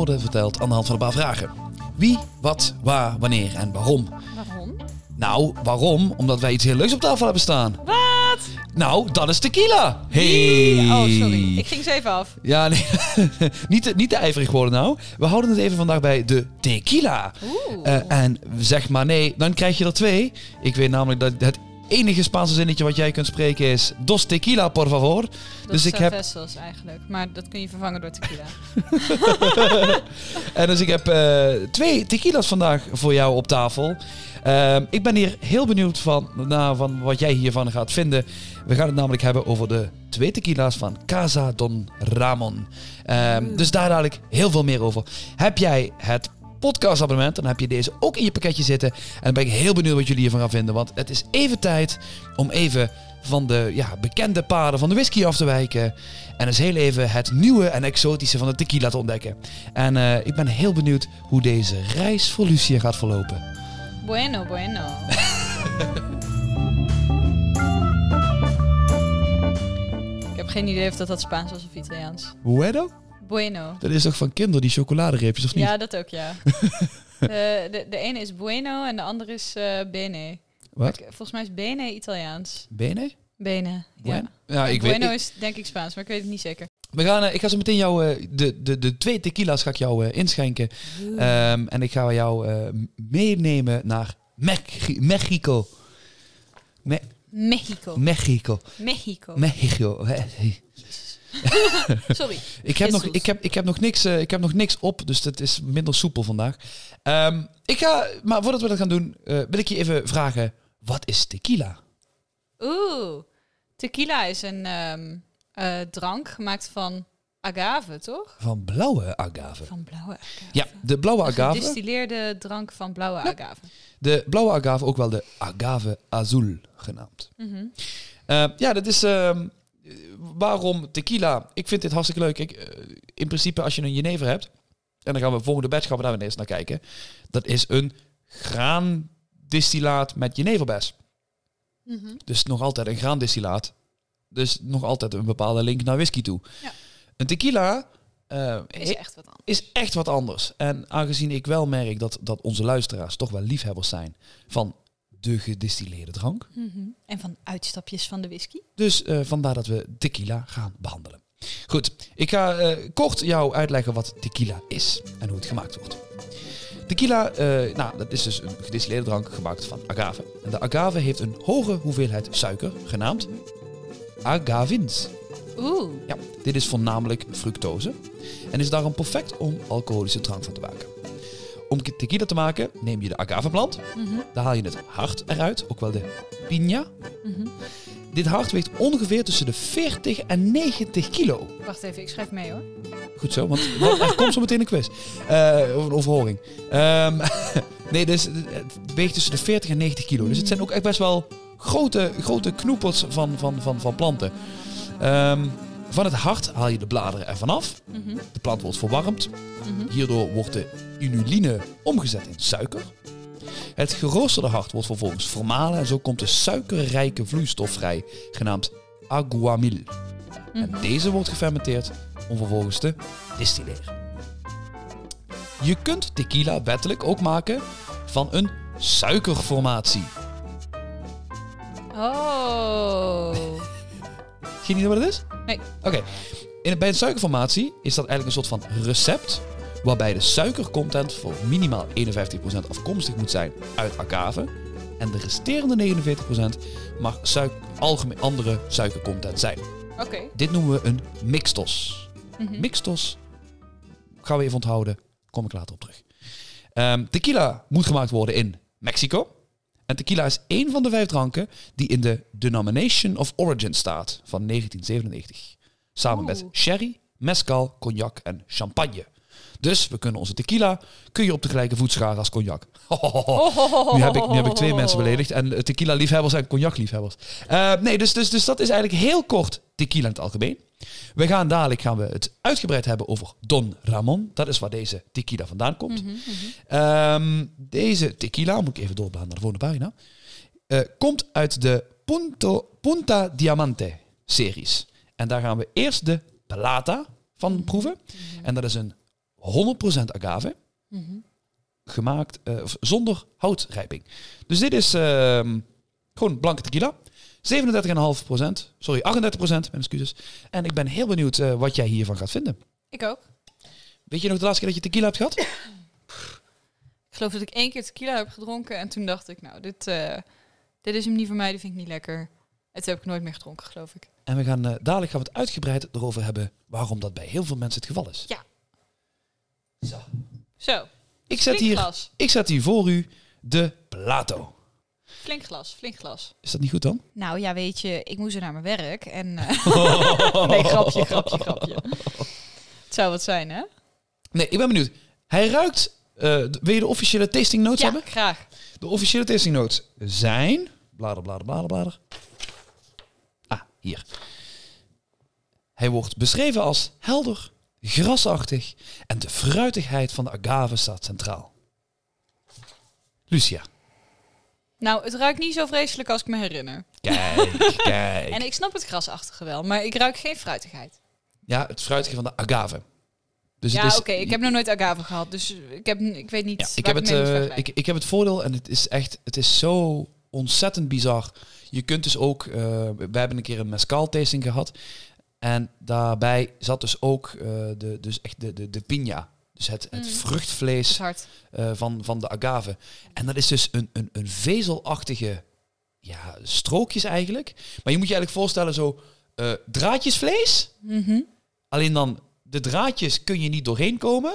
worden verteld aan de hand van een paar vragen. Wie, wat, waar, wanneer en waarom. Waarom? Nou, waarom? Omdat wij iets heel leuks op tafel hebben staan. Wat? Nou, dat is tequila. Hey. Oh, sorry. Ik ging ze even af. Ja, nee. niet, te, niet te ijverig worden nou. We houden het even vandaag bij de tequila. Oeh. Eh, en zeg maar nee, dan krijg je er twee. Ik weet namelijk dat het enige Spaanse zinnetje wat jij kunt spreken is... Dos tequila, por favor. dus ik heb- vessels eigenlijk. Maar dat kun je vervangen door tequila. En dus ik heb eh, twee tequila's vandaag voor jou op tafel. Ehm, ik ben hier heel benieuwd van, naar van wat jij hiervan gaat vinden. We gaan het namelijk hebben over de twee tequila's van Casa Don Ramon. Ehm, dus daar dadelijk heel veel meer over. Heb jij het podcastabonnement, dan heb je deze ook in je pakketje zitten. En dan ben ik heel benieuwd wat jullie hiervan gaan vinden. Want het is even tijd om even van de ja, bekende paden van de whisky af te wijken. En eens heel even het nieuwe en exotische van de tequila te ontdekken. En eh, ik ben heel benieuwd hoe deze reis voor Lucia gaat verlopen. Bueno, bueno. ik heb geen idee of dat, dat Spaans was of Italiaans. Bueno? Bueno. Dat is toch van kinderen die chocoladereepjes of niet? Ja, dat ook, ja. de, de, de ene is bueno en de andere is eh, bene. Wat? Volgens mij is bene Italiaans. Bene? Bene, Bueno? ja. Ja, ik weet bueno ik- is denk ik Spaans, maar ik weet het niet zeker. We gaan, eh, ik ga zo meteen jou, eh, de, de, de twee tequila's ga ik jou inschenken. Ehm, en ik ga jou meenemen naar Mex- Mexico. Me- Mexico. Mexico. Mexico. Mexico. Sorry. Ik heb, nog, ik, heb, ik, heb nog niks, eh, ik heb nog niks op, dus het is minder soepel vandaag. Ehm, ik ga, maar voordat we dat gaan doen, eh, wil ik je even vragen: wat is tequila? Oeh. Tequila is een ehm, eh, drank gemaakt van agave, toch? Van blauwe agave. Van blauwe agave. Ja, de blauwe Een agave. Gedistilleerde drank van blauwe agave. De blauwe agave, ook wel de agave azul genaamd. Mhm. Eh, ja, dat is. ehm, eh, waarom tequila? Ik vind dit hartstikke leuk. Ik, eh, in principe, als je een jenever hebt. En dan gaan we volgende batch gaan we daar eens naar kijken. Dat is een graandistillaat met jeneverbes. Mhm. Dus nog altijd een graandistillaat. Dus nog altijd een bepaalde link naar whisky toe. Ja. Een tequila eh, Is echt wat anders. is echt wat anders. En aangezien ik wel merk dat, dat onze luisteraars toch wel liefhebbers zijn van de gedistilleerde drank. Mhm. En van uitstapjes van de whisky. Dus eh, vandaar dat we tequila gaan behandelen. Goed, ik ga eh, kort jou uitleggen wat tequila is en hoe het gemaakt wordt. Tequila, eh, nou, dat is dus een gedistilleerde drank gemaakt van agave. En de agave heeft een hoge hoeveelheid suiker, genaamd agavins. Oeh. Ja, dit is voornamelijk fructose en is daarom perfect om alcoholische drank van te maken. Om tequila te maken neem je de agaveplant, Mhm. daar haal je het hart eruit, ook wel de piña. Mhm. Dit hart weegt ongeveer tussen de 40 en 90 kilo. Wacht even, ik schrijf mee hoor. Goed zo, want er komt zo meteen een quiz. Eh, of een overhoring. Ehm, nee, dus het weegt tussen de 40 en 90 kilo. Dus het zijn ook echt best wel grote, grote knoepels van, van, van, van planten. Ehm, van het hart haal je de bladeren ervan af. Mhm. De plant wordt verwarmd. Mhm. Hierdoor wordt de inuline omgezet in suiker. Het geroosterde hart wordt vervolgens vermalen en zo komt de suikerrijke vloeistof vrij, genaamd aguamil. En Mhm. deze wordt gefermenteerd om vervolgens te distilleren. Je kunt tequila wettelijk ook maken van een suikerformatie. Oh. Geen idee wat het is? Nee. Oké. In Bij een suikerformatie is dat eigenlijk een soort van recept waarbij de suikercontent voor minimaal 51% afkomstig moet zijn uit agave en de resterende 49% mag suik algemeen andere suikercontent zijn. Oké. Dit noemen we een mixtos. Mhm. Mixtos gaan we even onthouden, kom ik later op terug. Ehm, tequila moet gemaakt worden in Mexico. En tequila is één van de vijf dranken die in de Denomination of Origin staat van 1997. Samen met sherry, mezcal, cognac en champagne. Dus we kunnen onze tequila kun je op de gelijke voet scharen als cognac. Nu heb, ik, nu heb ik twee mensen beledigd. En eh, tequila-liefhebbers en cognac-liefhebbers. Eh, nee, dus, dus, dus dat is eigenlijk heel kort tequila in het algemeen. We gaan dadelijk gaan we het uitgebreid hebben over Don Ramon. Dat is waar deze tequila vandaan komt. Mhm, mhm. Ehm, deze tequila, moet ik even doorbladeren naar de volgende pagina, eh, komt uit de Punto, Punta Diamante series. En daar gaan we eerst de Plata van proeven. En dat is een 100% agave. Mhm. Gemaakt of zonder houtrijping. Dus dit is ehm, gewoon blanke tequila. 37,5%. Sorry, 38%. Mijn excuses. En ik ben heel benieuwd eh, wat jij hiervan gaat vinden. Ik ook. Weet je nog de laatste keer dat je tequila hebt gehad? Ik geloof dat ik één keer tequila heb gedronken en toen dacht ik, nou, dit, eh, dit is hem niet voor mij, dit vind ik niet lekker. Toen heb ik nooit meer gedronken, geloof ik. En we gaan dadelijk gaan we het uitgebreid erover hebben waarom dat bij heel veel mensen het geval is. Ja. Zo. Zo, Ik zet, hier, glas. ik zet hier voor u de Plato. Flink glas, flink glas. Is dat niet goed dan? Nou ja, weet je, ik moest er naar mijn werk en... eh, nee, grapje, grapje, grapje. Het zou wat zijn, hè? Nee, ik ben benieuwd. Hij ruikt. eh, wil je de officiële tasting notes Ja, hebben? graag. De officiële tasting notes zijn. Blader, blader, blader, blader. Ah, hier. Hij wordt beschreven als helder, grasachtig en de fruitigheid van de agave staat centraal. Lucia. Nou, het ruikt niet zo vreselijk als ik me herinner. Kijk, kijk. En ik snap het grasachtige wel, maar ik ruik geen fruitigheid. Ja, het fruitige van de agave. Dus ja, oké, ik heb nog nooit agave gehad, dus ik, heb, ik weet niet Ja, ik heb, het, eh, ik, ik heb het voordeel en het is echt, het is zo ontzettend bizar. Je kunt dus ook, we hebben een keer een mescal tasting gehad en daarbij zat dus ook eh, de, dus echt de, de, de piña. Dus het, het Mm. Vruchtvlees eh, van, van de agave. En dat is dus een, een, een vezelachtige ja, strookjes eigenlijk. Maar je moet je eigenlijk voorstellen zo eh, draadjesvlees. Mhm. Alleen dan, de draadjes kun je niet doorheen komen.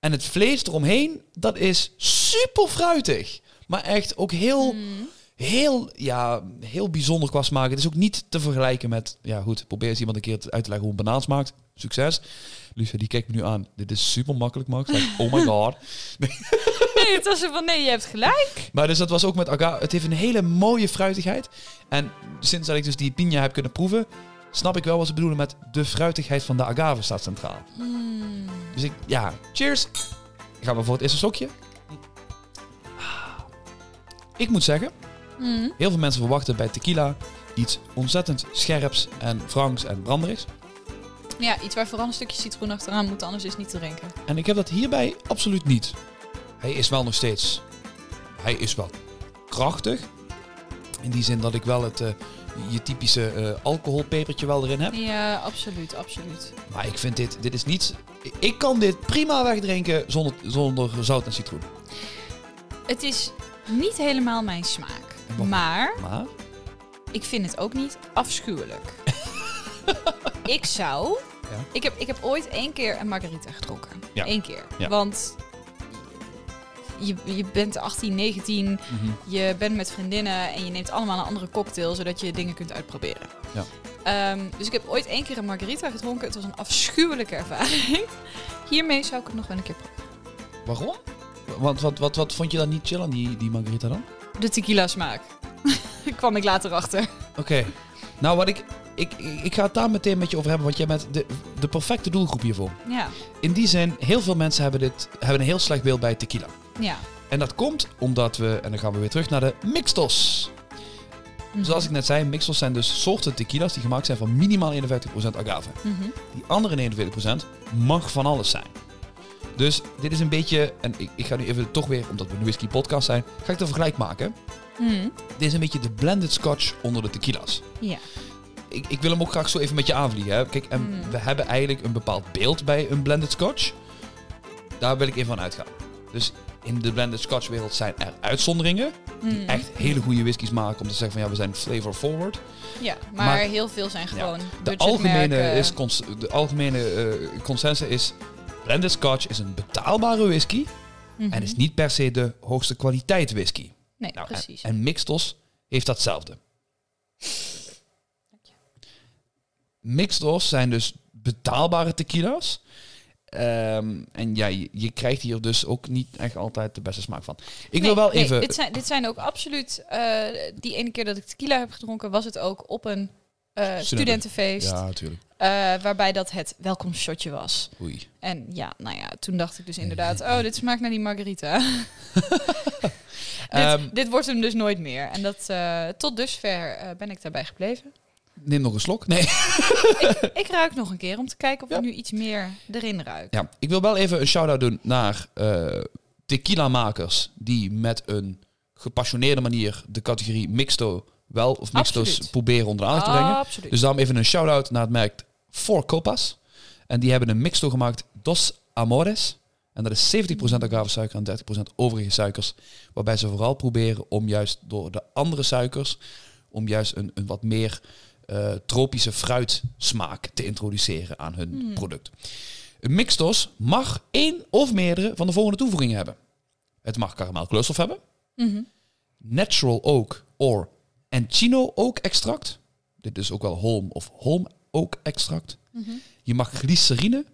En het vlees eromheen, dat is super fruitig. Maar echt ook heel, Mm. Heel, ja, heel bijzonder qua smaak. Het is ook niet te vergelijken met... Ja goed, probeer eens iemand een keer uit te leggen hoe een banaan smaakt. Succes. Lucia, die kijkt me nu aan. Dit is super makkelijk, Max. Like, oh my god. Nee, het was van, nee, je hebt gelijk. Maar dus dat was ook met agave. Het heeft een hele mooie fruitigheid. En sinds dat ik dus die piña heb kunnen proeven... snap ik wel wat ze bedoelen met de fruitigheid van de agave staat centraal. Mm. Dus ik, ja, cheers. Gaan we voor het eerste sokje. Ik moet zeggen, Mm. heel veel mensen verwachten bij tequila iets ontzettend scherps en franks en branderigs. Ja, iets waar vooral een stukje citroen achteraan moet, anders is niet te drinken. En ik heb dat hierbij absoluut niet. Hij is wel nog steeds, hij is wel krachtig. In die zin dat ik wel het, eh, je typische eh, alcoholpepertje wel erin heb. Ja, absoluut, absoluut. Maar ik vind dit, dit is niet, ik kan dit prima wegdrinken zonder, zonder zout en citroen. Het is niet helemaal mijn smaak. Maar Maar, ik vind het ook niet afschuwelijk. ik zou... Ja. Ik, heb, ik heb ooit één keer een margarita gedronken. Ja. Eén keer. Ja. Want je, je bent 18, 19, mhm. je bent met vriendinnen en je neemt allemaal een andere cocktail, zodat je dingen kunt uitproberen. Ja. Ehm, dus ik heb ooit één keer een margarita gedronken. Het was een afschuwelijke ervaring. Hiermee zou ik het nog wel een keer proberen. waarom? Want wat, wat, wat vond je dan niet chill aan die, die margarita dan? De tequila smaak. Kwam ik later achter. Oké. Nou, wat ik, ik, ik ga het daar meteen met je over hebben, want jij bent de, de perfecte doelgroep hiervoor. Ja, In die zin, heel veel mensen hebben, dit, hebben een heel slecht beeld bij tequila. ja. En dat komt omdat we, en dan gaan we weer terug naar de mixtos. Mhm. Zoals ik net zei, mixtos zijn dus soorten tequila's die gemaakt zijn van minimaal 51% agave. Mhm. Die andere 41% mag van alles zijn. Dus dit is een beetje, en ik, ik ga nu even toch weer, omdat we een whisky podcast zijn, ga ik de vergelijk maken. Mhm. Dit is een beetje de blended scotch onder de tequila's. Ja. Ik, ik wil hem ook graag zo even met je aanvliegen. Hè. Kijk, en Mm. we hebben eigenlijk een bepaald beeld bij een blended scotch. Daar wil ik even van uitgaan. Dus in de blended scotch wereld zijn er uitzonderingen. Die Mhm. echt hele goede whiskies maken om te zeggen van ja, we zijn flavor forward. Ja, maar, Maar- heel veel zijn gewoon De budgetmerken. algemene, is de algemene eh, consensus is, blended scotch is een betaalbare whisky. Mhm. En is niet per se de hoogste kwaliteit whisky. Nee, Nou, precies. En, en Mixtos heeft datzelfde. Mixtos zijn dus betaalbare tequila's. Ehm, en ja, je, je krijgt hier dus ook niet echt altijd de beste smaak van. Ik wil wel nee, even... dit, zijn, dit zijn ook absoluut... eh, die ene keer dat ik tequila heb gedronken... was het ook op een eh, studentenfeest. Ja, natuurlijk. eh, waarbij dat het welkomstshotje was. Oei. En ja, nou ja, toen dacht ik dus inderdaad... oh, dit smaakt naar die margarita. dit, Ehm, dit wordt hem dus nooit meer. En dat, eh, tot dusver ben ik daarbij gebleven. Neem nog een slok. Nee. Ik ruik nog een keer om te kijken of Ja. ik nu iets meer erin ruik. Ja, ik wil wel even een shout-out doen naar tequila-makers die met een gepassioneerde manier de categorie mixto wel of mixto's proberen onder de aandacht te brengen. Absoluut. Dus daarom even een shout-out naar het merk Four Copas. En die hebben een mixto gemaakt, Dos Amores. En dat is 70% agavesuiker en 30% overige suikers. Waarbij ze vooral proberen om juist door de andere suikers, om juist een, een wat meer eh, tropische fruitsmaak te introduceren aan hun Hmm. product. Een mixtos mag één of meerdere van de volgende toevoegingen hebben. Het mag karamelkleurstof hebben, Mhm. natural oak or encino oak extract. Dit is ook wel holm of holm oak extract. Mhm. Je mag glycerine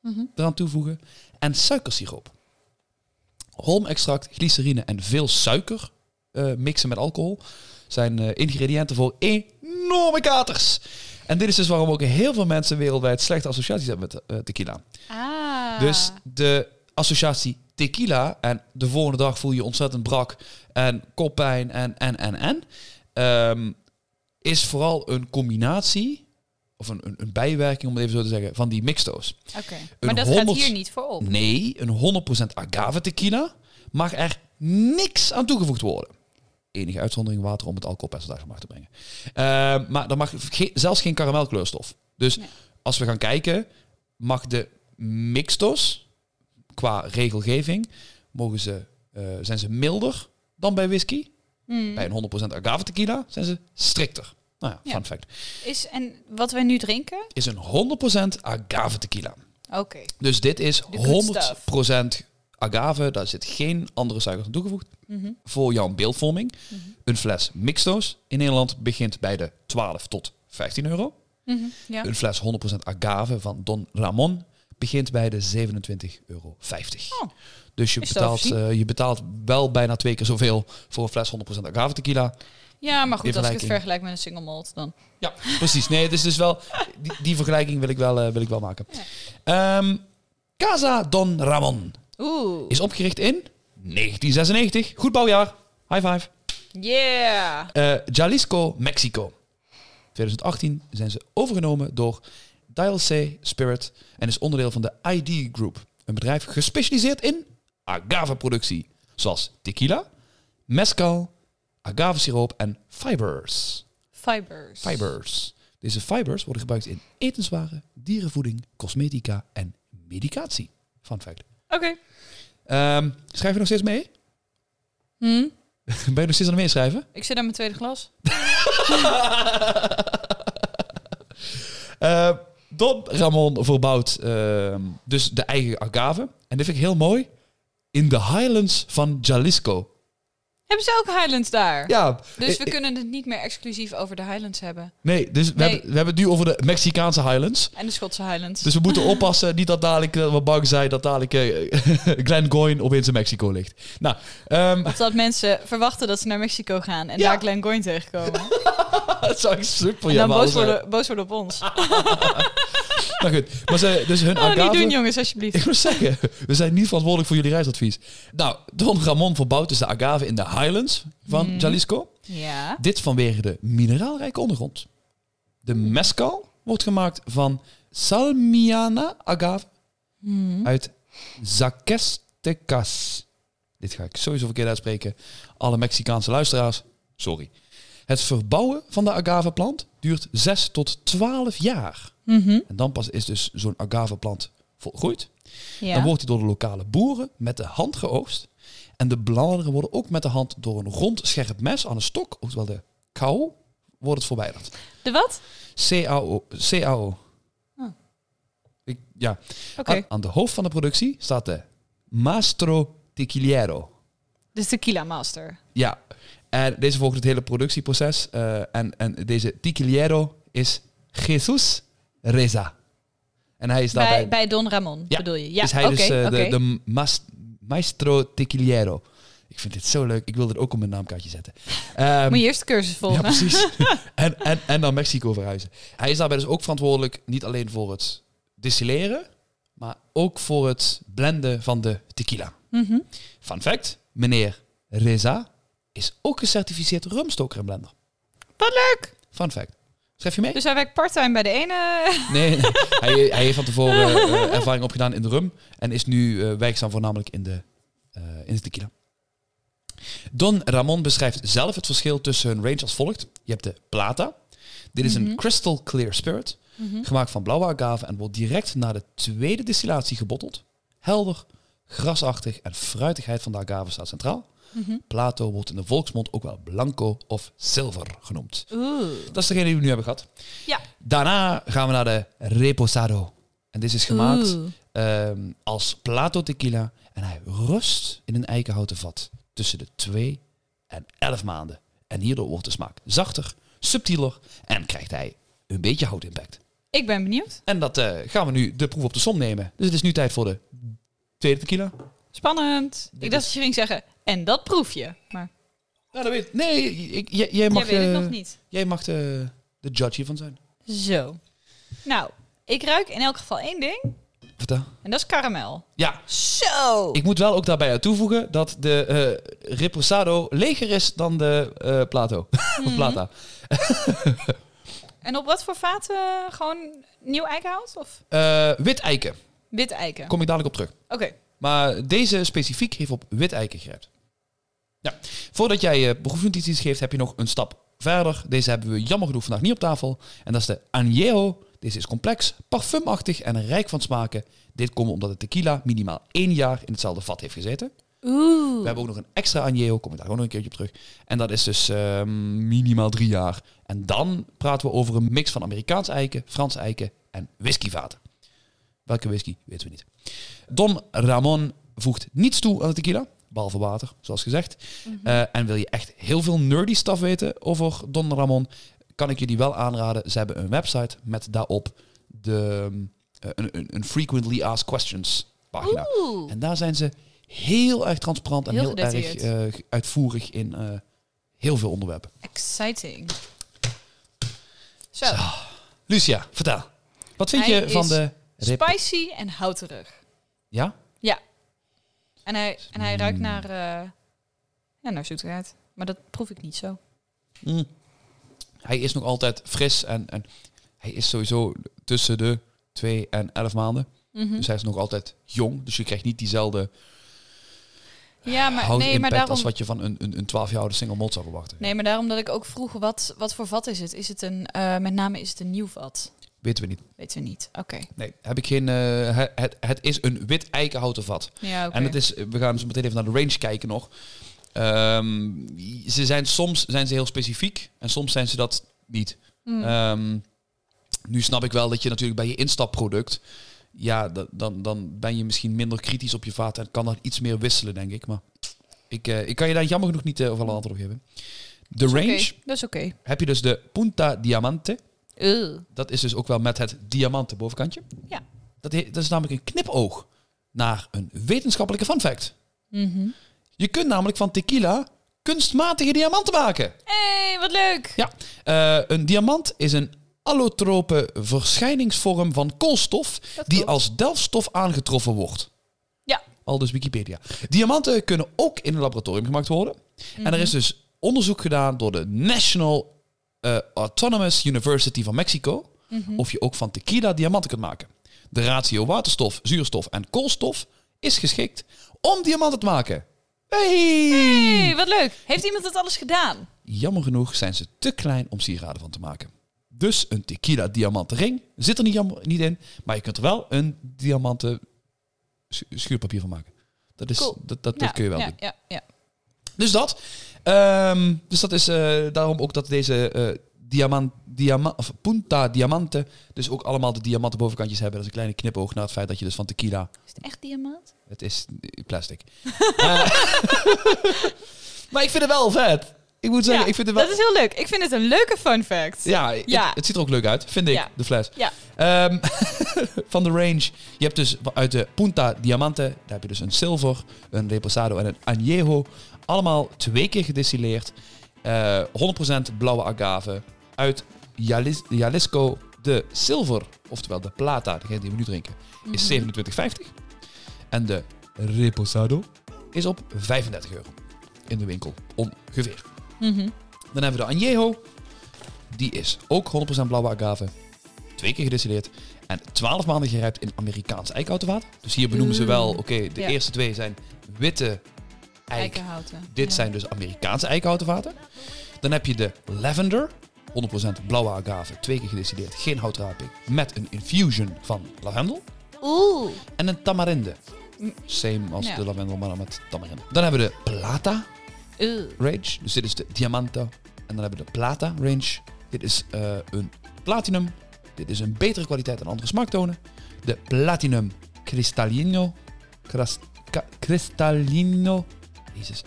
Mhm. eraan toevoegen en suikersiroop. Holm extract, glycerine en veel suiker eh, mixen met alcohol zijn eh, ingrediënten voor enorme katers. En dit is dus waarom ook heel veel mensen wereldwijd slechte associaties hebben met eh, tequila. Ah. Dus de associatie tequila en de volgende dag voel je ontzettend brak en koppijn en en en en ehm, is vooral een combinatie of een, een, een bijwerking om het even zo te zeggen van die mixto's. Oké. Maar dat gaat 100 hier niet voor op. Nee, een 100% agave tequila mag er niks aan toegevoegd worden. Enige uitzondering water om het alcoholpercentage omlaag te brengen. Ehm, maar er mag ge- zelfs geen karamelkleurstof. Dus Nee. als we gaan kijken, mag de mixtos qua regelgeving mogen ze, eh, zijn ze milder dan bij whisky. Hmm. Bij een 100% agave tequila zijn ze strikter. Nou ja, Ja. fun fact. Is, en wat wij nu drinken? Is een 100% agave tequila. Oké. Dus dit is The good 100% agave. Daar zit geen andere suikers aan toegevoegd. Mhm. Voor jouw beeldvorming. Mhm. Een fles mixto's in Nederland begint bij de 12 tot 15 euro. Mhm. Ja. Een fles 100% agave van Don Ramon begint bij de 27,50 euro. Oh. Dus je betaalt, eh, je betaalt wel bijna twee keer zoveel voor een fles 100% agave tequila. ja, maar goed, als ik het vergelijk met een single malt, dan... Ja, precies. Nee, het is dus wel... Die, die vergelijking wil ik wel, eh, wil ik wel maken. Ehm, Casa Don Ramon Oeh. is opgericht in 1996. Goed bouwjaar. High five. Yeah. Eh, Jalisco, Mexico. 2018 zijn ze overgenomen door Dial C Spirit en is onderdeel van de ID Group. Een bedrijf gespecialiseerd in agave-productie, zoals tequila, mezcal, agave-siroop en fibers. Fibers. Fibers. Deze fibers worden gebruikt in etenswaren, dierenvoeding, cosmetica en medicatie. Fun fact. Oké. Ehm, schrijf je nog steeds mee? Hm? Ben je nog steeds aan het meeschrijven? Ik zit aan mijn tweede glas. Eh, Don Ramon verbouwt ehm, dus de eigen agave. En dit vind ik heel mooi. In de Highlands van Jalisco. Hebben ze ook Highlands daar? Ja, Dus we kunnen het niet meer exclusief over de Highlands hebben. nee, dus we, Nee. Hebben, we hebben het nu over de Mexicaanse Highlands. En de Schotse Highlands. Dus we moeten oppassen, niet dat dadelijk, wat bang zijn, dat dadelijk eh, Glen Goyne opeens in Mexico ligt. Nou, ehm, Of dat mensen verwachten dat ze naar Mexico gaan en Ja. daar Glen Goyne tegenkomen. dat zou ik super en dan worden, boos worden op ons. Nou goed, maar ze, dus hun Oh, agave... niet doen jongens, alsjeblieft. Ik moet zeggen, we zijn niet verantwoordelijk voor jullie reisadvies. Nou, Don Ramon verbouwt dus de agave in de Highlands van Mhm. Jalisco. Ja. Dit vanwege de mineraalrijke ondergrond. De mescal wordt gemaakt van Salmiana agave Mhm. uit Zacatecas. Dit ga ik sowieso verkeerd uitspreken. Alle Mexicaanse luisteraars, sorry. Het verbouwen van de agaveplant duurt 6 tot 12 jaar. Mhm. En dan pas is dus zo'n agaveplant volgroeid. Ja. Dan wordt hij door de lokale boeren met de hand geoogst. En de bladeren worden ook met de hand door een rond scherp mes aan een stok, oftewel de kou, wordt het verwijderd. De wat? CAO. CAO. Oh. Ik, ja. Oké. Aan, aan de hoofd van de productie staat de Mastro Tequiliero. De Tequila Master. Ja. En deze volgt het hele productieproces. eh, en, en deze Tequiliero is Jesus Reza. En hij is daarbij... Bij, bij Don Ramon Ja, bedoel je? Ja, is hij dus eh, oké. de, de mas- Maestro Tequiliero. Ik vind dit zo leuk. Ik wil dit ook op mijn naamkaartje zetten. Ehm, Moet je eerst de cursus ja, volgen? precies. en, en, en naar Mexico verhuizen. Hij is daarbij dus ook verantwoordelijk, niet alleen voor het distilleren, maar ook voor het blenden van de tequila. Mhm. Fun fact, meneer Reza is ook gecertificeerd rumstoker en blender. Wat leuk! Fun fact. Schrijf je mee? Dus hij werkt parttime bij de ene. Nee, hij, hij heeft van tevoren eh, ervaring opgedaan in de rum en is nu eh, werkzaam voornamelijk in de, eh, in de tequila. Don Ramon beschrijft zelf het verschil tussen hun range als volgt. Je hebt de Plata. Dit is Mhm. een crystal clear spirit, gemaakt van blauwe agave en wordt direct na de tweede distillatie gebotteld. Helder, grasachtig en fruitigheid van de agave staat centraal. Plato wordt in de volksmond ook wel blanco of zilver genoemd. Oeh. Dat is degene die we nu hebben gehad. Ja. Daarna gaan we naar de Reposado. En dit is gemaakt ehm, als Plato tequila. En hij rust in een eikenhouten vat tussen de 2 en 11 maanden. En hierdoor wordt de smaak zachter, subtieler en krijgt hij een beetje houtimpact. Ik ben benieuwd. En dat eh, gaan we nu de proef op de som nemen. Dus het is nu tijd voor de tweede tequila. Spannend. Ik dacht dat je ging zeggen, en dat proef je. Maar Ja, dat weet ik. Nee, ik, jij, jij mag, jij weet het eh, nog niet. jij mag de, de judge hiervan zijn. Zo. Nou, ik ruik in elk geval één ding. Vertel. En dat is karamel. Ja, Zo. Ik moet wel ook daarbij aan toevoegen dat de eh Reposado leger is dan de eh, Plato. Mhm. of Plata. En op wat voor vaten? Gewoon nieuw eikenhout? Of Eh, wit eiken. wit eiken? Kom ik dadelijk op terug. Oké. Maar deze specifiek heeft op wit eiken gerijpt. Ja. Voordat jij je proefnotities geeft, heb je nog een stap verder. Deze hebben we jammer genoeg vandaag niet op tafel. En dat is de Añejo. Deze is complex, parfumachtig en rijk van smaken. Dit komt omdat de tequila minimaal één jaar in hetzelfde vat heeft gezeten. Oeh. We hebben ook nog een extra Añejo, kom ik daar ook nog een keertje op terug. En dat is dus ehm, minimaal drie jaar. En dan praten we over een mix van Amerikaans eiken, Frans eiken en whiskyvaten. Welke whisky, weten we niet. Don Ramon voegt niets toe aan de tequila, behalve water, zoals gezegd. Eh, en wil je echt heel veel nerdy stuff weten over Don Ramon, kan ik je die wel aanraden. Ze hebben een website met daarop de, eh, een, een, een frequently asked questions pagina. Oeh. En daar zijn ze heel erg transparant en Heel heel, erg eh, uitvoerig in heel veel onderwerpen. Exciting. Zo. Zo. Lucia, vertel. Wat vind Hij je van de... Spicy en houterig. Ja? Ja. En hij, en hij Hmm. ruikt naar, eh ja, naar zoetigheid. Maar dat proef ik niet zo. Mm. Hij is nog altijd fris en, en hij is sowieso tussen de 2 en 11 maanden. Mhm. Dus hij is nog altijd jong. Dus je krijgt niet diezelfde ja, maar, hout nee, maar impact daarom, als wat je van een, een, een 12 jaar oude single malt zou verwachten. nee, maar daarom dat ik ook vroeg, wat, wat voor vat is het? Is het een, eh, met name is het een nieuw vat? Weten we niet. Weten we niet. Oké. Nee, heb ik geen... eh, het, het, is een wit eikenhouten vat. Ja. En het is, we gaan zo meteen even naar de range kijken nog. Ehm, ze zijn, soms zijn ze heel specifiek en soms zijn ze dat niet. Hmm. Ehm, nu snap ik wel dat je natuurlijk bij je instapproduct, ja, da- dan, dan ben je misschien minder kritisch op je vaat en kan dat iets meer wisselen, denk ik. Maar ik, eh, ik kan je daar jammer genoeg niet uh, over een antwoord op geven. De range oké. Dat is oké. heb je dus de Punta Diamante. Ugh. Dat is dus ook wel met het diamanten bovenkantje. Ja. Dat, dat is namelijk een knipoog naar een wetenschappelijke fun fact. Mhm. Je kunt namelijk van tequila kunstmatige diamanten maken. hey, wat leuk! Ja, eh, een diamant is een allotrope verschijningsvorm van koolstof die als delfstof aangetroffen wordt. Ja. Al dus Wikipedia. Diamanten kunnen ook in een laboratorium gemaakt worden. En er is dus onderzoek gedaan door de National eh, Autonomous University van Mexico Mhm. of je ook van tequila diamanten kunt maken. De ratio waterstof, zuurstof en koolstof is geschikt om diamanten te maken. Hey! hey, wat leuk! Heeft iemand dat alles gedaan? Jammer genoeg zijn ze te klein om sieraden van te maken. Dus een tequila diamanten ring zit er niet, jammer, niet in, maar je kunt er wel een diamanten schu- schuurpapier van maken. Dat, is, Cool. dat, dat, ja, dat kun je wel ja, doen. Ja, ja. Dus dat. Ehm, dus dat is eh, daarom ook dat deze eh diamant, diama, of Punta Diamante dus ook allemaal de diamanten bovenkantjes hebben. Dat is een kleine knipoog naar het feit dat je dus van tequila... Is het echt diamant? Het is plastic. Eh, maar ik vind het wel vet. Ik moet zeggen, ja, ik vind het wel... dat is heel leuk. Ik vind het een leuke fun fact. Ja, Ja. Het, het ziet er ook leuk uit, vind ik, Ja. de fles. Ja. Ehm, van de range. Je hebt dus uit de Punta Diamante, daar heb je dus een zilver, een reposado en een añejo. Allemaal twee keer gedistilleerd. Eh 100% blauwe agave. Uit Jalis- Jalisco de zilver, oftewel de plata, degene die we nu drinken, is Mhm. 27,50. En de reposado is op 35 euro in de winkel, ongeveer. Mhm. Dan hebben we de Añejo. die is ook 100% blauwe agave. Twee keer gedistilleerd. En 12 maanden gerijpt in Amerikaans eikenhoutenwater. Dus hier benoemen ze wel, Oeh. oké, de Ja. eerste twee zijn witte eik. Eikenhouten. Dit Ja. zijn dus Amerikaanse eikenhoutenvaten. Dan heb je de lavender. 100% blauwe agave, twee keer gedistilleerd, geen houtraping. Met een infusion van lavendel. Oeh. En een tamarinde. Mm. Same als Ja. de lavendel, maar dan met tamarinde. Dan hebben we de plata Oeh. range. Dus dit is de diamante. En dan hebben we de plata range. Dit is eh, een platinum. Dit is een betere kwaliteit en andere smaaktonen. De platinum cristallino. Cras- ca- cristallino. Jezus.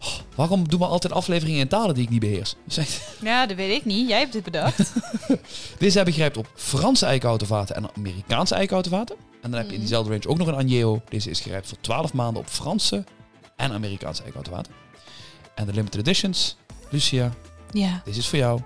Oh, waarom doen we altijd afleveringen in talen die ik niet beheers? Ja, dat weet ik niet. Jij hebt dit bedacht. Deze heb ik grijpt op Franse eikenhoutenvaten en Amerikaanse eikenhoutenvaten. En dan heb je in Mhm. diezelfde range ook nog een Agneo. Deze is gerijpt voor 12 maanden op Franse en Amerikaanse eikenhoutenvaten. En de limited editions, Lucia, ja. deze is voor jou.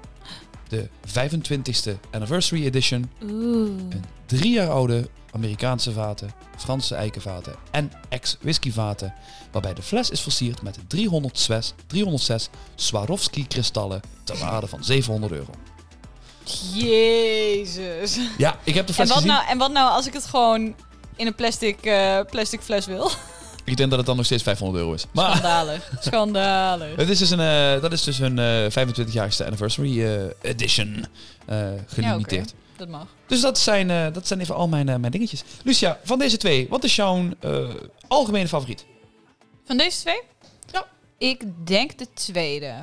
De 25ste anniversary edition. Oeh. Een drie jaar oude Amerikaanse vaten, Franse eikenvaten en ex-whiskyvaten. Waarbij de fles is versierd met 306, 306 Swarovski kristallen ter waarde van 700 euro. Jezus. Ja, ik heb de En fles wat, gezien. nou, en wat nou als ik het gewoon in een plastic, eh, plastic fles wil? Ik denk dat het dan nog steeds 500 euro is. Maar Schandalig. Schandalig. het is dus een, eh, dat is dus hun eh 25-jarigste anniversary eh, edition eh gelimiteerd. Dat mag. Dus dat zijn, dat zijn even al mijn, mijn dingetjes. Lucia, van deze twee, wat is jouw algemene favoriet? Van deze twee? Ja. Ik denk de tweede.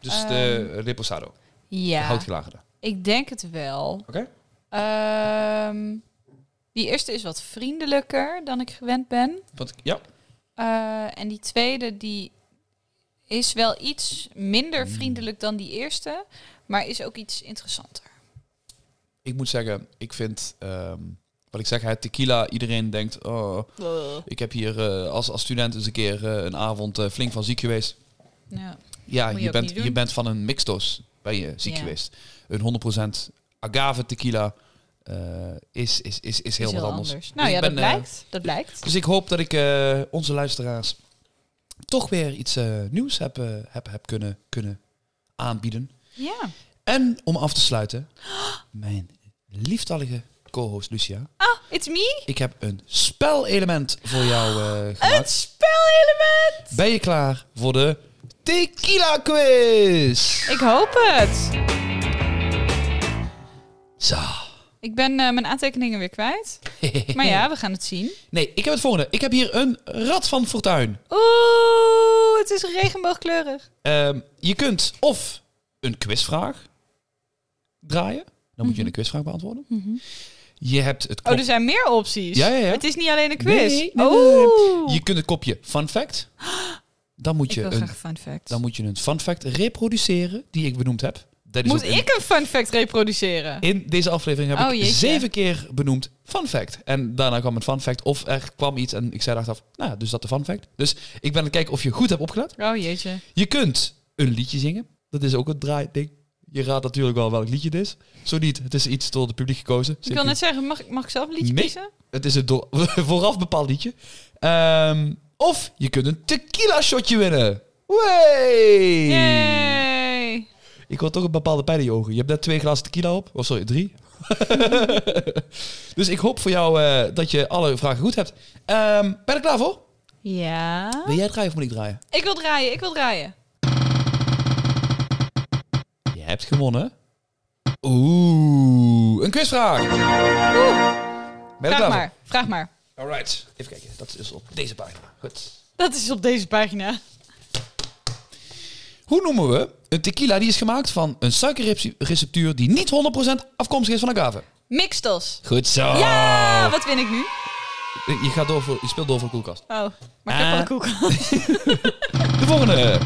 Dus de Reposado, de Ja. houtgelagerde. Ik denk het wel. Oké. Ehm, die eerste is wat vriendelijker dan ik gewend ben. Want Ja, Eh, en die tweede, die is wel iets minder Hmm. vriendelijk dan die eerste. Maar is ook iets interessanter. ik moet zeggen, ik vind, ehm, wat ik zeg, het tequila, iedereen denkt, oh, ik heb hier eh, als, als student eens een keer eh, een avond flink van ziek geweest. Ja. Ja, je bent, je bent van een mixtos ben je ziek Ja. geweest. Een 100% agave tequila eh, is, is, is, is heel Is wat heel anders. Nou Dus ja, ik dat eh, blijkt. dat blijkt. dus ik hoop dat ik eh, onze luisteraars toch weer iets nieuws heb, heb, heb kunnen, kunnen aanbieden. Ja. En om af te sluiten, mijn lieftallige co-host Lucia. Ah, it's me. Ik heb een spelelement voor jou Een gemaakt. spelelement. Ben je klaar voor de tequila quiz? Ik hoop het. Zo. Ik ben eh, mijn aantekeningen weer kwijt. Maar ja, we gaan het zien. Nee, ik heb het volgende. Ik heb hier een rad van fortuin. Oeh, het is regenboogkleurig. Ehm, je kunt of een quizvraag draaien. Dan moet je een quizvraag beantwoorden. Je hebt het Oh, kop- er zijn meer opties. Ja, ja, ja. Het is niet alleen een quiz. Nee, nee, nee, Oeh. Je kunt het kopje fun fact. Dan moet je, een, fun fact. dan moet je een fun fact reproduceren die ik benoemd heb. Dat is Moet ik een fun fact reproduceren? In deze aflevering heb Oh, ik zeven keer benoemd fun fact. En daarna kwam een fun fact. Of er kwam iets en ik zei achteraf, nou, dus dat de fun fact. Dus ik ben aan het kijken of je goed hebt opgelet. Oh jeetje. Je kunt een liedje zingen. Dat is ook een draaiding. Je raadt natuurlijk wel welk liedje het is. Zo niet, het is iets door het publiek gekozen. Ik wil net zeggen, mag, ik- mag ik zelf een liedje Nee. kiezen? Het is een door, vooraf bepaald liedje. Ehm, of je kunt een tequila shotje winnen. Wey! Ik wil toch een bepaalde pijn in je ogen. Je hebt net twee glazen tequila op. Of sorry, drie. dus ik hoop voor jou eh, dat je alle vragen goed hebt. Ehm, ben je er klaar voor? Ja. Wil jij draaien of moet ik draaien? Ik wil draaien, ik wil draaien. Je hebt gewonnen. Oeh, een quizvraag. Ben je er Vraag klaar maar, vraag maar. Alright. Even kijken. Dat is op deze pagina. Goed. Dat is op deze pagina. Hoe noemen we een tequila die is gemaakt van een suikerreceptuur die niet 100% afkomstig is van agave? Mixtos. Goed zo. Ja, wat win ik nu? Je, gaat door voor, je speelt door voor de koelkast. Oh, maar ik heb al een koelkast. De volgende.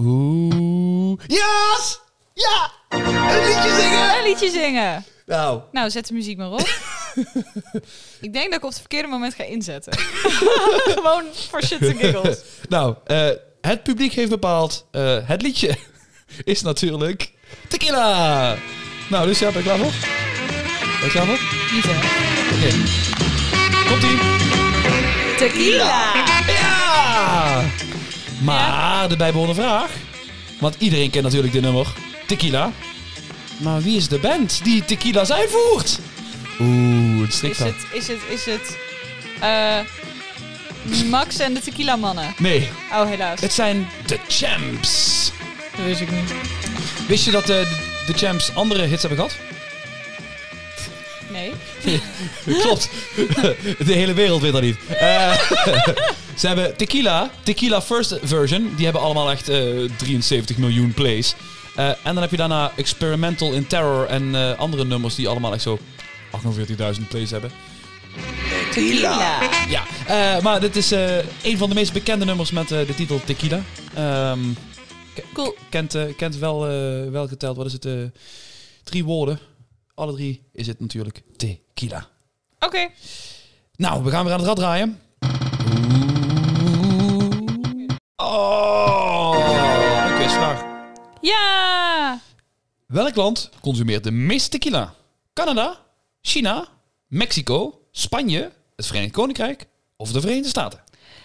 Oeh. Yes! Ja! Een liedje zingen! Een liedje zingen. Nou, Nou, zet de muziek maar op. ik denk dat ik op het verkeerde moment ga inzetten. Gewoon voor shit and giggles. nou eh, het publiek heeft bepaald. eh, het liedje is natuurlijk tequila. Nou, dus ja, ben je klaar voor? Ben je klaar voor? Niet hè. Oké. Komt-ie. Tequila. Ja! Maar de bijbehorende vraag. Want iedereen kent natuurlijk dit nummer. Tequila. Maar wie is de band die tequila's uitvoert? Oeh, het Is stikt het, is het, is het... eh, Max en de Tequila Mannen. Nee, Oh, helaas. het zijn de Champs. Dat wist ik niet. Wist je dat eh, de, de Champs andere hits hebben gehad? Nee. Klopt. De hele wereld weet dat niet. Eh, ze hebben Tequila, Tequila First Version. Die hebben allemaal echt eh, 73 miljoen plays. Eh, en dan heb je daarna Experimental in Terror en eh, andere nummers die allemaal echt zo 48.000 plays hebben. Tequila. Ja, eh, maar dit is eh, een van de meest bekende nummers met eh, de titel Tequila. Ehm, Cool. kent, kent wel, wel geteld, wat is het? drie woorden. Alle drie is het natuurlijk tequila. Oké. Nou, we gaan weer aan het rad draaien. Oh, een quizvraag. Ja! Welk land consumeert de meeste tequila? Canada, China, Mexico, Spanje, het Verenigd Koninkrijk of de Verenigde Staten?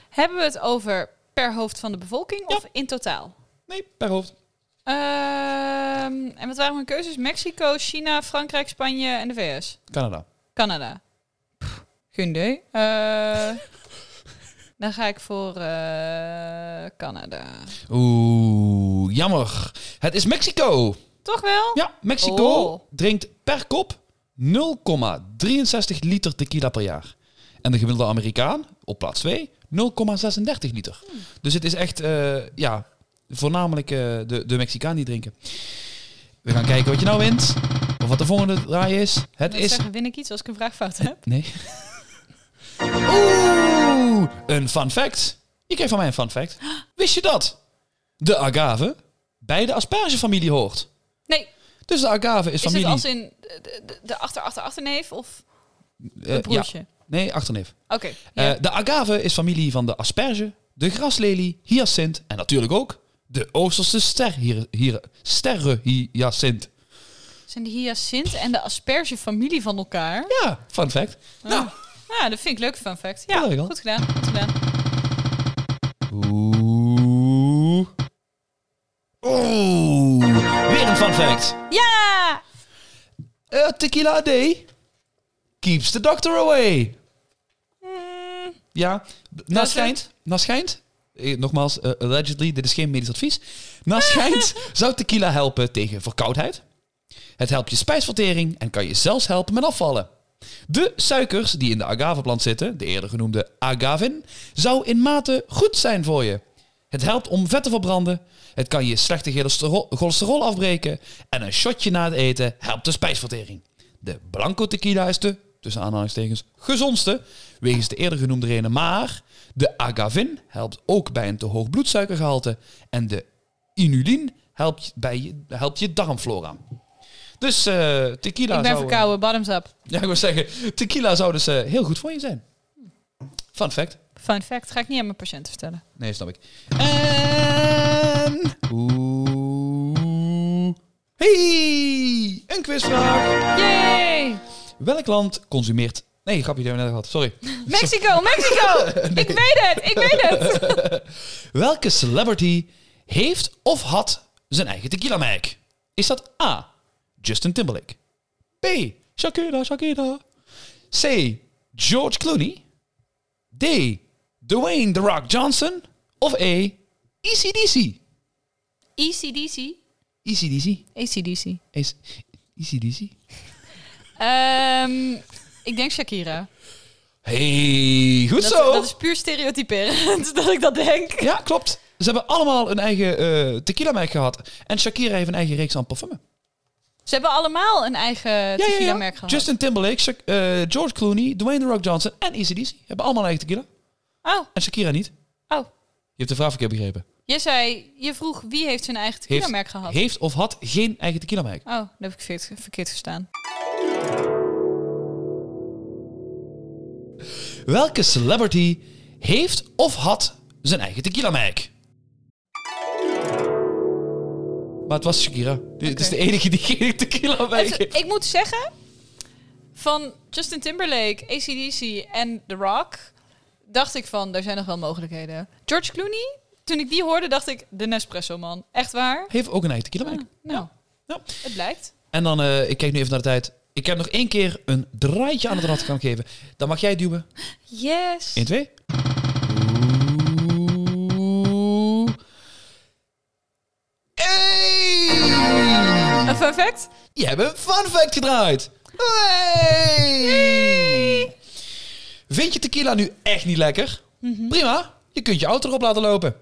Hebben we het over per hoofd van de bevolking of in totaal? Nee, per hoofd. Ehm, en wat waren mijn keuzes? Mexico, China, Frankrijk, Spanje en de VS. Canada. Canada. Pff, geen idee. Eh, dan ga ik voor eh, Canada. Oeh, jammer. Het is Mexico. Toch wel? Ja, Mexico Oh. drinkt per kop 0,63 liter tequila per jaar. En de gemiddelde Amerikaan, op plaats 2, 0,36 liter. Dus het is echt, eh, ja, voornamelijk eh, de, de Mexicaan die drinken. We gaan kijken wat je nou wint. Of wat de volgende draai is. Het is... zeggen, win ik iets als ik een vraag fout heb? Nee. Oeh, een fun fact. Je krijgt van mij een fun fact. Wist je dat de agave bij de aspergefamilie hoort? Nee. Dus de agave is, Is familie... het als in de, de, de achter, achter, achterneef of Eh, een broertje? ja, nee, achterneef. Oké. Eh, de agave is familie van de asperge, de graslelie, hyacint en natuurlijk ook de Oosterse ster, hier, hier, sterrenhyacint. Zijn de hyacint en de asperge familie van elkaar? Ja, fun fact. Nou, Ja, dat vind ik leuk fun fact. Ja, goed gedaan. Goed gedaan. Oeh. Oeh. Weer een fun fact. Ja! Eh, tequila day keeps the doctor away. Mm, Ja, naar is schijnt, naar schijnt, eh, nogmaals, eh, allegedly, dit is geen medisch advies. Naar schijnt zou tequila helpen tegen verkoudheid. Het helpt je spijsvertering en kan je zelfs helpen met afvallen. De suikers die in de agaveplant zitten, de eerder genoemde agavin, zou in mate goed zijn voor je. Het helpt om vet te verbranden. Het kan je slechte cholesterol afbreken. En een shotje na het eten helpt de spijsvertering. De blanco tequila is de, tussen aanhalingstekens, gezondste. Wegens de eerder genoemde reden. Maar de agavin helpt ook bij een te hoog bloedsuikergehalte. En de inulin helpt, bij je, helpt je darmflora. Dus eh, tequila ik ben zou... eh, verkouden, bottoms up. ja, ik wil zeggen, tequila zou dus eh, heel goed voor je zijn. Fun fact. Fun fact, ga ik niet aan mijn patiënten vertellen. Nee, snap ik. En... Oeh. Hey, een quizvraag. Yay! Welk land consumeert... Nee, grapje, die hebben we net gehad. Sorry. Mexico, Mexico! Ik weet het, ik weet het! Welke celebrity heeft of had zijn eigen tequila merk? Is dat A. Justin Timberlake? B. Shakira, Shakira? C. George Clooney? D. Dwayne The Rock Johnson? Of E. ECDC? ECDC? ECDC? ACDC. Is ECDC? Ehm, ik denk Shakira. Hey, goed Dat, zo! dat is puur stereotyperend dat ik dat denk. Ja, klopt. Ze hebben allemaal een eigen eh tequila merk gehad. En Shakira heeft een eigen reeks aan parfum. Ze hebben allemaal een eigen tequila-merk gehad. Justin Timberlake, eh, George Clooney, Dwayne The Rock Johnson en ECDC hebben allemaal een eigen tequila. Oh, En Shakira niet. oh. Je hebt de vraag verkeerd begrepen. Je zei, je vroeg wie heeft zijn eigen tequila-merk gehad? heeft of had geen eigen tequila merk. Oh, dat heb ik verkeerd, verkeerd gestaan. Welke celebrity heeft of had zijn eigen tequila merk? Maar het was Shakira. Dit is de enige die geen tequila Het- heeft. ik moet zeggen, van Justin Timberlake, ACDC en The Rock, dacht ik van, er zijn nog wel mogelijkheden. George Clooney toen ik die hoorde, dacht ik, de Nespresso man. Echt waar? Heeft ook een eigen tequila merk. Ah, nou, Ja. het blijkt. En dan, eh, ik kijk nu even naar de tijd. Ik heb nog één keer een draaitje aan het rad gaan geven. Dan mag jij duwen. Yes. 1, 2. Oeh. Hey! Een fun fact? Je hebt een fun fact gedraaid. Hey! Vind je tequila nu echt niet lekker? Prima, je kunt je auto erop laten lopen.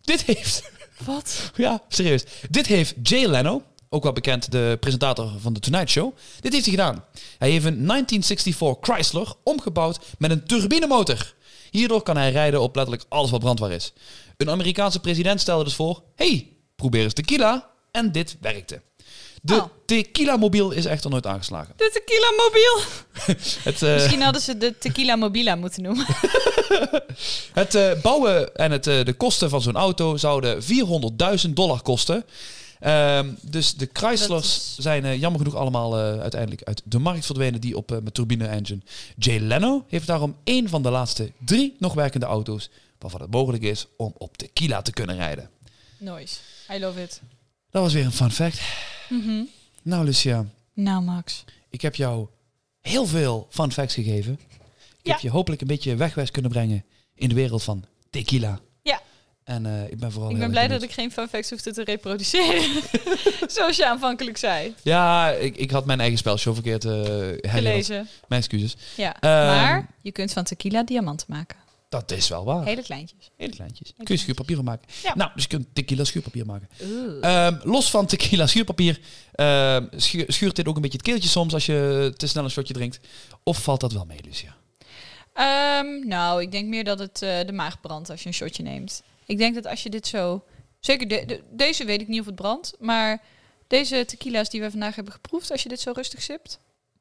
Dit heeft, Wat? ja, serieus. Dit heeft Jay Leno, ook wel bekend de presentator van de Tonight Show. Dit heeft hij gedaan. Hij heeft een 1964 Chrysler omgebouwd met een turbinemotor. Hierdoor kan hij rijden op letterlijk alles wat brandbaar is. Een Amerikaanse president stelde dus voor: hey, probeer eens tequila. En dit werkte. De Oh. tequila mobiel is echter nooit aangeslagen. De tequila mobiel. Het, eh, Misschien hadden ze de tequila mobila moeten noemen. het eh, bouwen en het, eh, de kosten van zo'n auto zouden 400.000 dollar kosten. Ehm, dus de Chryslers is- zijn eh, jammer genoeg allemaal eh, uiteindelijk uit de markt verdwenen, die op eh, met turbine engine. Jay Leno heeft daarom één van de laatste drie nog werkende auto's waarvan het mogelijk is om op tequila te kunnen rijden. Nice. I love it. Dat was weer een fun fact. Mhm. Nou Lucia, Nou Max. ik heb jou heel veel fun facts gegeven. Ik Ja. heb je hopelijk een beetje wegwijs kunnen brengen in de wereld van tequila. En eh, ik ben vooral Ik erg blij dat ik geen fun facts hoefde te reproduceren. Zoals je aanvankelijk zei. Ja, ik, ik had mijn eigen spelshow verkeerd eh. Gelezen. Mijn excuses. Ja. Ehm, maar je kunt van tequila diamanten maken. Dat is wel waar. Hele kleintjes. Hele kleintjes. Kun je schuurpapier van maken. Ja. Nou, dus je kunt tequila schuurpapier maken. Ehm, los van tequila schuurpapier, ehm, schu- schuurt dit ook een beetje het keeltje soms als je te snel een shotje drinkt? Of valt dat wel mee, Lucia? Nou, ik denk meer dat het eh, de maag brandt als je een shotje neemt. Ik denk dat als je dit zo... Zeker de, de- deze weet ik niet of het brandt. Maar deze tequila's die we vandaag hebben geproefd... als je dit zo rustig sipt...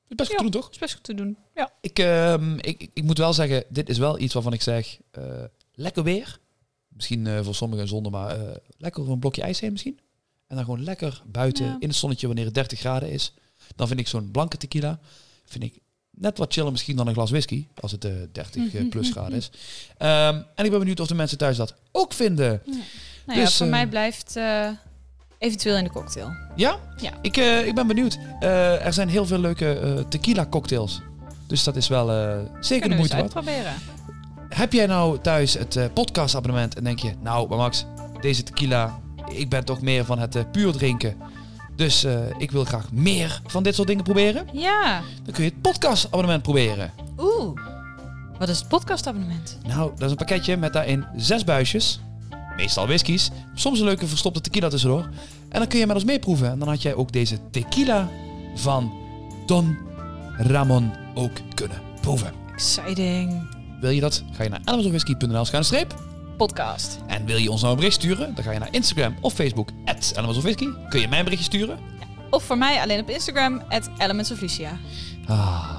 Is best goed Ja. te doen, toch? is best goed te doen. Ja. Ik, ehm, ik, ik- ik moet wel zeggen, dit is wel iets waarvan ik zeg, eh, lekker weer. Misschien eh, voor sommigen een zonde, maar eh, lekker een blokje ijs heen misschien. En dan gewoon lekker buiten Ja. in het zonnetje wanneer het 30 graden is. Dan vind ik zo'n blanke tequila, vind ik net wat chiller misschien dan een glas whisky, als het eh 30 eh, plus graden is. Ehm, en ik ben benieuwd of de mensen thuis dat ook vinden. Nou ja, Dus, voor eh, mij blijft eventueel in de cocktail. Ja? Ja. Ik, ik ben benieuwd. Er zijn heel veel leuke tequila cocktails. Dus dat is wel zeker de Kunnen moeite waard. uitproberen. Heb jij nou thuis het eh, podcastabonnement en denk je, nou maar Max, deze tequila, ik ben toch meer van het puur drinken. Dus eh, ik wil graag meer van dit soort dingen proberen. Ja. Dan kun je het podcastabonnement proberen. Oeh. Wat is het podcastabonnement? Nou, dat is een pakketje met daarin zes buisjes. Meestal whiskies. Soms een leuke verstopte tequila tussendoor. En dan kun je met ons meeproeven. En dan had jij ook deze tequila van Don Ramon ook kunnen proeven. Exciting. Wil je dat? Ga je naar elementsofwhisky.nl schuine streep. Podcast. En wil je ons nou een bericht sturen? Dan ga je naar Instagram of Facebook, at Elements of Whisky. Kun je mij een berichtje sturen? Of voor mij alleen op Instagram, at Elements of Lucia. Ah,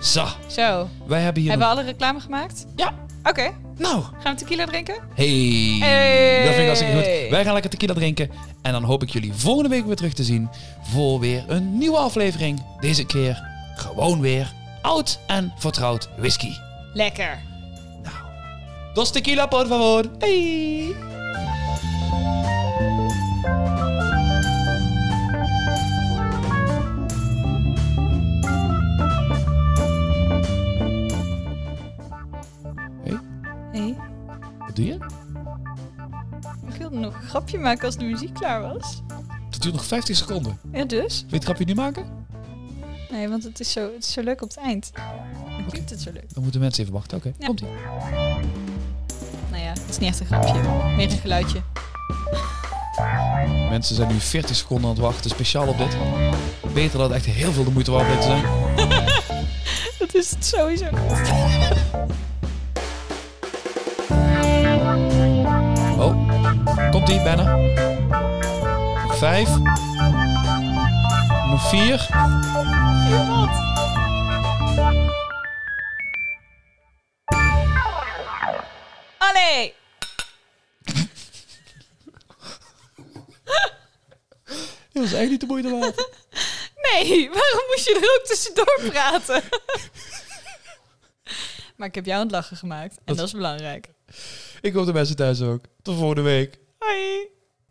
zo. Zo. Wij hebben hier Hebben we alle reclame gemaakt? Ja. Oké. Nou, Gaan we tequila drinken? hey. Hey. Dat vind ik hartstikke goed. Wij gaan lekker tequila drinken. En dan hoop ik jullie volgende week weer terug te zien voor weer een nieuwe aflevering. Deze keer gewoon weer oud en vertrouwd whisky. Lekker. Dos tequila, por favor. Hey. Hey, Hey. wat doe je? Ik wilde nog een grapje maken als de muziek klaar was. Het duurt nog 50 seconden. Wil Ja, dus? je het grapje nu maken? Nee, want het is zo, het is zo leuk op het eind. Dan klinkt het zo leuk. Dan moeten mensen even wachten. Oké, Ja. komt ie. Ja, het is niet echt een grapje. Meer een geluidje. Mensen zijn nu 40 seconden aan het wachten, speciaal op dit. Beter dat het echt heel veel de moeite waard te zijn. Dat is het sowieso. Oh, komt ie, bijna. Nog vijf. Nog vier. Wat? Echt niet de moeite waard. Nee, waarom moest je er ook tussendoor praten? maar ik heb jou aan het lachen gemaakt. En Dat- dat is belangrijk. Ik hoop de mensen thuis ook. Tot volgende week. Hoi.